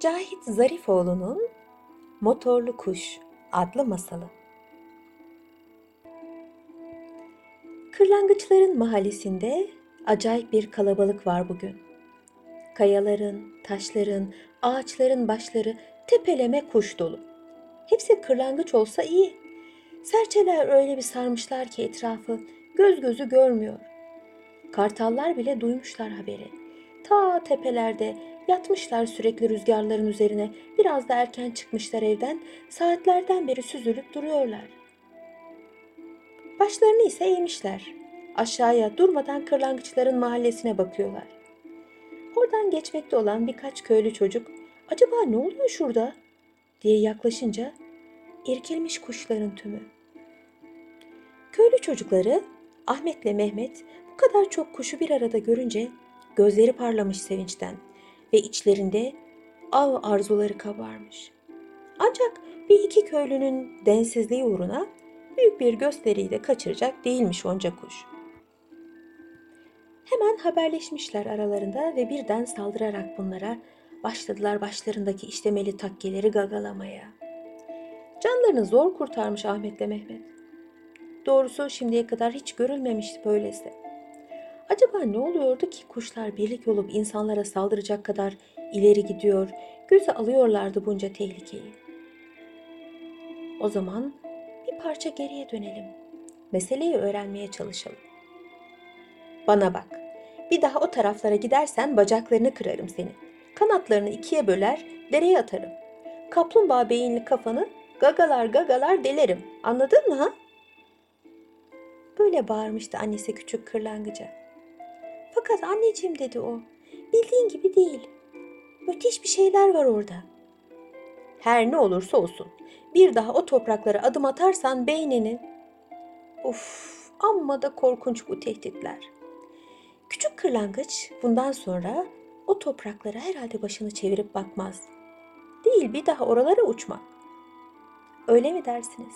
Cahit Zarifoğlu'nun Motorlu Kuş adlı masalı. Kırlangıçların mahallesinde acayip bir kalabalık var bugün. Kayaların, taşların, ağaçların başları tepeleme kuş dolu. Hepsi kırlangıç olsa iyi. Serçeler öyle bir sarmışlar ki etrafı göz gözü görmüyor. Kartallar bile duymuşlar haberi. Ta tepelerde yatmışlar sürekli rüzgarların üzerine. Biraz da erken çıkmışlar evden. Saatlerden beri süzülüp duruyorlar. Başlarını ise eğmişler. Aşağıya durmadan kırlangıçların mahallesine bakıyorlar. Oradan geçmekte olan birkaç köylü çocuk acaba ne oluyor şurada diye yaklaşınca irkilmiş kuşların tümü. Köylü çocukları Ahmet'le Mehmet bu kadar çok kuşu bir arada görünce gözleri parlamış sevinçten ve içlerinde av arzuları kabarmış. Ancak bir iki köylünün densizliği uğruna büyük bir gösteriyi de kaçıracak değilmiş onca kuş. Hemen haberleşmişler aralarında ve birden saldırarak bunlara başladılar başlarındaki işlemeli takkeleri gagalamaya. Canlarını zor kurtarmış Ahmet'le Mehmet. Doğrusu şimdiye kadar hiç görülmemişti böylesi. Acaba ne oluyordu ki kuşlar birlik olup insanlara saldıracak kadar ileri gidiyor, göze alıyorlardı bunca tehlikeyi? O zaman bir parça geriye dönelim. Meseleyi öğrenmeye çalışalım. Bana bak. Bir daha o taraflara gidersen bacaklarını kırarım senin. Kanatlarını ikiye böler, dereye atarım. Kaplumbağa beyinli kafanı gagalar gagalar delerim. Anladın mı ha? Böyle bağırmıştı annesi küçük kırlangıca. Fakat anneciğim dedi o. Bildiğin gibi değil. Müthiş bir şeyler var orada. Her ne olursa olsun. Bir daha o topraklara adım atarsan beyninin... Uf, amma da korkunç bu tehditler. Küçük kırlangıç bundan sonra o topraklara herhalde başını çevirip bakmaz. Değil bir daha oralara uçmak. Öyle mi dersiniz?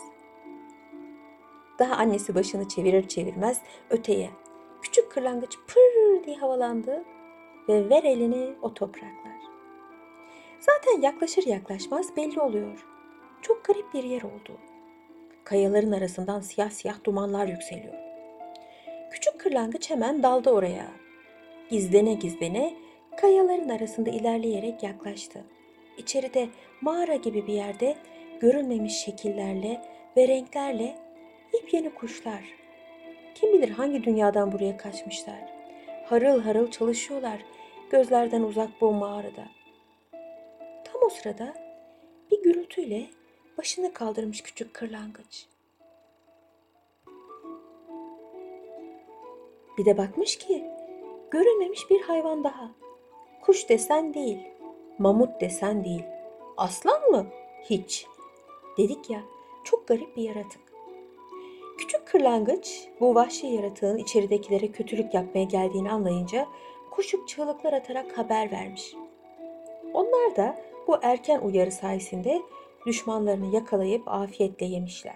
Daha annesi başını çevirir çevirmez öteye. Küçük kırlangıç pır diye havalandı ve ver elini o topraklar. Zaten yaklaşır yaklaşmaz belli oluyor. Çok garip bir yer oldu. Kayaların arasından siyah siyah dumanlar yükseliyor. Küçük kırlangıç hemen daldı oraya. Gizlene gizlene kayaların arasında ilerleyerek yaklaştı. İçeride mağara gibi bir yerde görülmemiş şekillerle ve renklerle yepyeni kuşlar. Kim bilir hangi dünyadan buraya kaçmışlar. Harıl harıl çalışıyorlar gözlerden uzak bu mağarada. Tam o sırada bir gürültüyle başını kaldırmış küçük kırlangıç. Bir de bakmış ki görülmemiş bir hayvan daha. Kuş desen değil, mamut desen değil. Aslan mı? Hiç. Dedik ya, çok garip bir yaratık. Küçük kırlangıç bu vahşi yaratığın içeridekilere kötülük yapmaya geldiğini anlayınca kuşuk çığlıklar atarak haber vermiş. Onlar da bu erken uyarı sayesinde düşmanlarını yakalayıp afiyetle yemişler.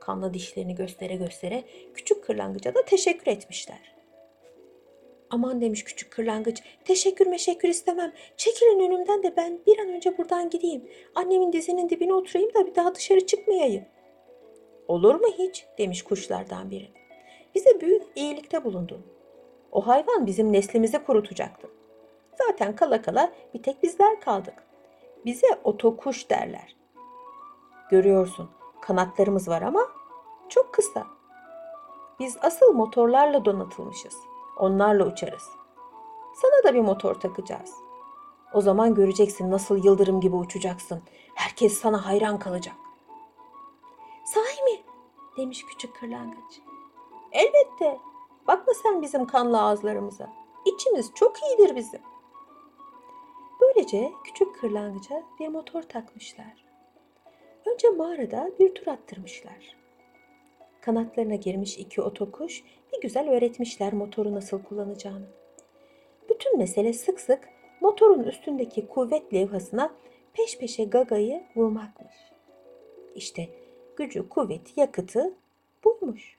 Kanlı dişlerini göstere göstere küçük kırlangıca da teşekkür etmişler. Aman demiş küçük kırlangıç, teşekkür meşekkür istemem. Çekilin önümden de ben bir an önce buradan gideyim. Annemin dizinin dibine oturayım da bir daha dışarı çıkmayayım. Olur mu hiç demiş kuşlardan biri. Bize büyük iyilikte bulundun. O hayvan bizim neslimizi kurutacaktı. Zaten kala kala bir tek bizler kaldık. Bize otokuş derler. Görüyorsun kanatlarımız var ama çok kısa. Biz asıl motorlarla donatılmışız. Onlarla uçarız. Sana da bir motor takacağız. O zaman göreceksin nasıl yıldırım gibi uçacaksın. Herkes sana hayran kalacak. Demiş küçük kırlangıç. Elbette. Bakma sen bizim kanlı ağızlarımıza. İçimiz çok iyidir bizim. Böylece küçük kırlangıca bir motor takmışlar. Önce mağarada bir tur attırmışlar. Kanatlarına girmiş iki otokuş bir güzel öğretmişler motoru nasıl kullanacağını. Bütün mesele sık sık motorun üstündeki kuvvet levhasına peş peşe gagayı vurmakmış. İşte gücü, kuvveti, yakıtı buymuş.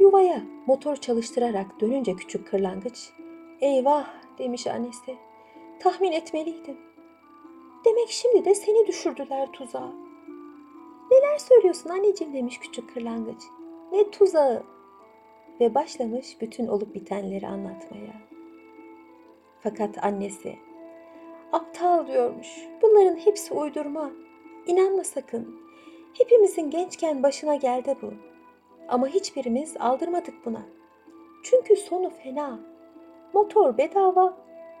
Yuvaya motor çalıştırarak dönünce küçük kırlangıç, eyvah demiş annesi. Tahmin etmeliydim. Demek şimdi de seni düşürdüler tuzağa. Neler söylüyorsun anneciğim demiş küçük kırlangıç. Ne tuzağı? Ve başlamış bütün olup bitenleri anlatmaya. Fakat annesi aptal diyormuş. Bunların hepsi uydurma. İnanma sakın. Hepimizin gençken başına geldi bu. Ama hiçbirimiz aldırmadık buna. Çünkü sonu fena. Motor bedava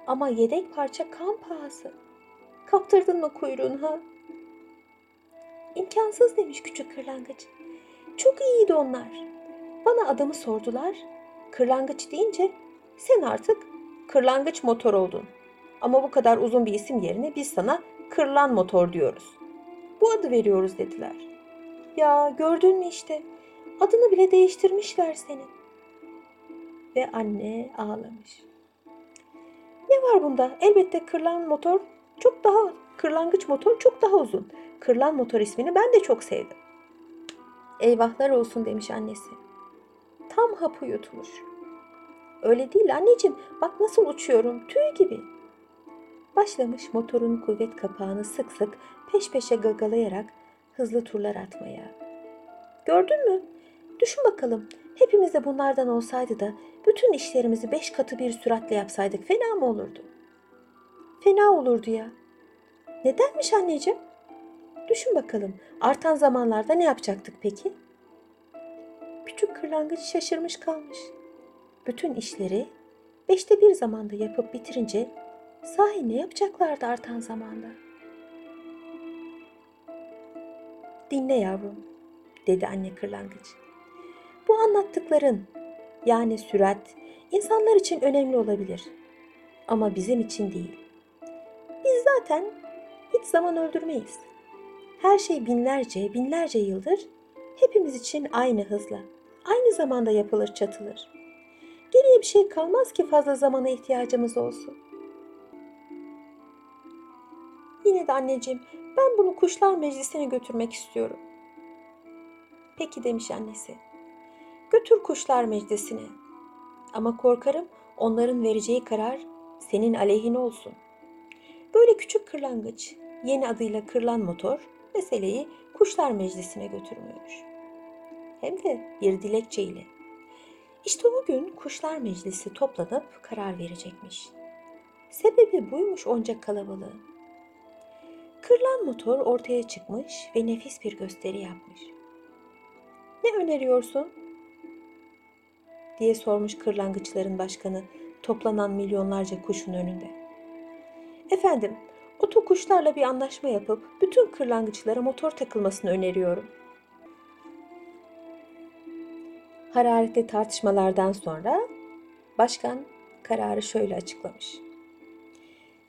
ama yedek parça kan pahası. Kaptırdın mı kuyruğunu ha? İmkansız demiş küçük kırlangıç. Çok iyiydi onlar. Bana adımı sordular. Kırlangıç deyince sen artık kırlangıç motor oldun. Ama bu kadar uzun bir isim yerine biz sana kırlan motor diyoruz. Bu adı veriyoruz dediler. Ya gördün mü işte adını bile değiştirmişler senin. Ve anne ağlamış. Ne var bunda? Elbette kırlan motor çok daha kırlangıç motor çok daha uzun. Kırlan motor ismini ben de çok sevdim. Eyvahlar olsun demiş annesi. Tam hapı yutmuş. Öyle değil anneciğim. Bak nasıl uçuyorum. Tüy gibi. Başlamış motorun kuvvet kapağını sık sık peş peşe gagalayarak hızlı turlar atmaya. Gördün mü? Düşün bakalım. Hepimiz de bunlardan olsaydı da bütün işlerimizi beş katı bir süratle yapsaydık fena mı olurdu? Fena olurdu ya. Nedenmiş anneciğim? Düşün bakalım. Artan zamanlarda ne yapacaktık peki? Küçük kırlangıç şaşırmış kalmış. Bütün işleri beşte bir zamanda yapıp bitirince sahi ne yapacaklardı artan zamanda? Dinle yavrum, dedi anne kırlangıç. Bu anlattıkların yani sürat insanlar için önemli olabilir. Ama bizim için değil. Biz zaten hiç zaman öldürmeyiz. Her şey binlerce, binlerce yıldır hepimiz için aynı hızla, aynı zamanda yapılır çatılır. Geriye bir şey kalmaz ki fazla zamana ihtiyacımız olsun. Yine de anneciğim, ben bunu kuşlar meclisine götürmek istiyorum. Peki demiş annesi. Götür kuşlar meclisine. Ama korkarım onların vereceği karar senin aleyhine olsun. Böyle küçük kırlangıç, yeni adıyla kırlan motor, meseleyi kuşlar meclisine götürmüyormuş. Hem de bir dilekçe ile. İşte o gün kuşlar meclisi toplanıp karar verecekmiş. Sebebi buymuş onca kalabalığın. Kırlan motor ortaya çıkmış ve nefis bir gösteri yapmış. Ne öneriyorsun? diye sormuş kırlangıçların başkanı toplanan milyonlarca kuşun önünde. Efendim, oto kuşlarla bir anlaşma yapıp bütün kırlangıçlara motor takılmasını öneriyorum. Hararetli tartışmalardan sonra başkan kararı şöyle açıklamış.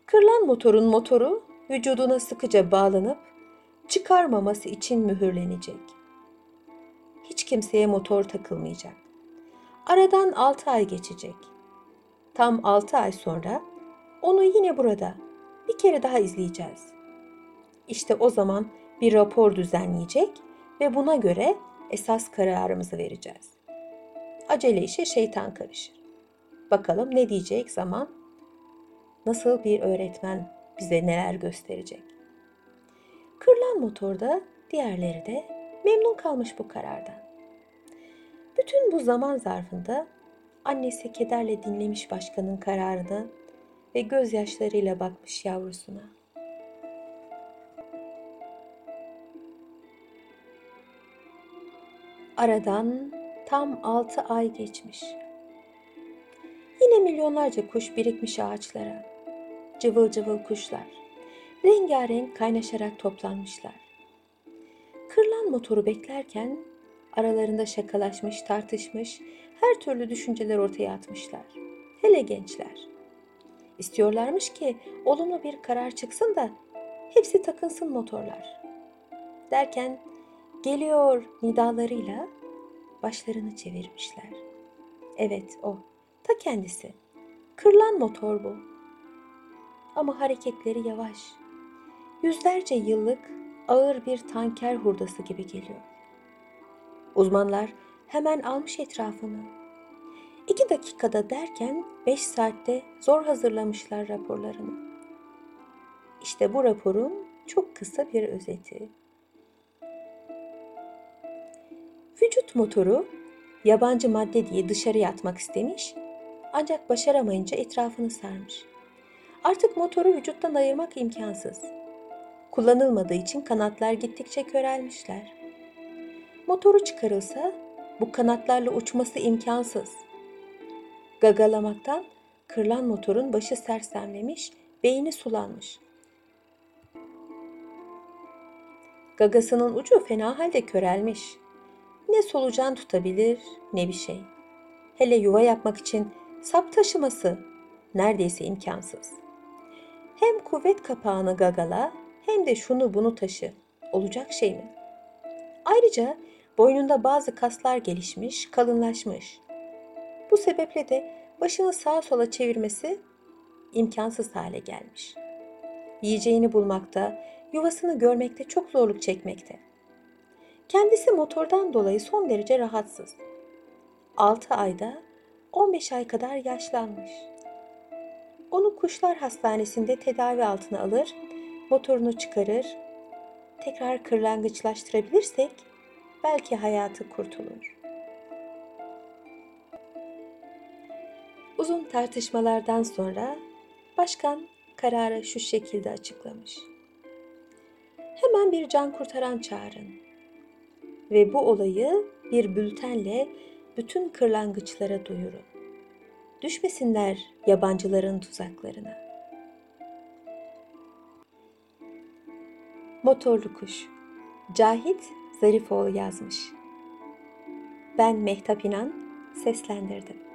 Kırlan motorun motoru vücuduna sıkıca bağlanıp çıkarmaması için mühürlenecek. Hiç kimseye motor takılmayacak. Aradan 6 ay geçecek. Tam 6 ay sonra onu yine burada bir kere daha izleyeceğiz. İşte o zaman bir rapor düzenleyecek ve buna göre esas kararımızı vereceğiz. Acele işe şeytan karışır. Bakalım ne diyecek zaman? Nasıl bir öğretmen bize neler gösterecek? Kırılan motorda diğerleri de memnun kalmış bu karardan. Bütün bu zaman zarfında annesi kederle dinlemiş başkanın kararını ve gözyaşlarıyla bakmış yavrusuna. Aradan tam altı ay geçmiş. Yine milyonlarca kuş birikmiş ağaçlara. Cıvıl cıvıl kuşlar. Rengarenk kaynaşarak toplanmışlar. Kırlan motoru beklerken aralarında şakalaşmış, tartışmış, her türlü düşünceler ortaya atmışlar. Hele gençler. İstiyorlarmış ki olumlu bir karar çıksın da hepsi takınsın motorlar. Derken geliyor nidalarıyla başlarını çevirmişler. Evet o, ta kendisi. Kırlan motor bu. Ama hareketleri yavaş. Yüzlerce yıllık ağır bir tanker hurdası gibi geliyor. Uzmanlar hemen almış etrafını. İki dakikada derken beş saatte zor hazırlamışlar raporlarını. İşte bu raporun çok kısa bir özeti. Vücut motoru yabancı madde diye dışarıya atmak istemiş ancak başaramayınca etrafını sarmış. Artık motoru vücuttan ayırmak imkansız. Kullanılmadığı için kanatlar gittikçe körelmişler. Motoru çıkarılsa bu kanatlarla uçması imkansız. Gagalamaktan kırılan motorun başı sersemlemiş, beyni sulanmış. Gagasının ucu fena halde körelmiş. Ne solucan tutabilir ne bir şey. Hele yuva yapmak için sap taşıması neredeyse imkansız. Hem kuvvet kapağını gagala hem de şunu bunu taşı. Olacak şey mi? Ayrıca boynunda bazı kaslar gelişmiş, kalınlaşmış. Bu sebeple de başını sağa sola çevirmesi imkansız hale gelmiş. Yiyeceğini bulmakta, yuvasını görmekte çok zorluk çekmekte. Kendisi motordan dolayı son derece rahatsız. 6 ayda 15 ay kadar yaşlanmış. Onu kuşlar hastanesinde tedavi altına alır, motorunu çıkarır, tekrar kırlangıçlaştırabilirsek belki hayatı kurtulur. Uzun tartışmalardan sonra başkan kararı şu şekilde açıklamış. Hemen bir can kurtaran çağırın ve bu olayı bir bültenle bütün kırlangıçlara duyurun. Düşmesinler yabancıların tuzaklarına. Motorlu Kuş Cahit Zarifoğlu yazmış. Ben Mehtap İnan seslendirdim.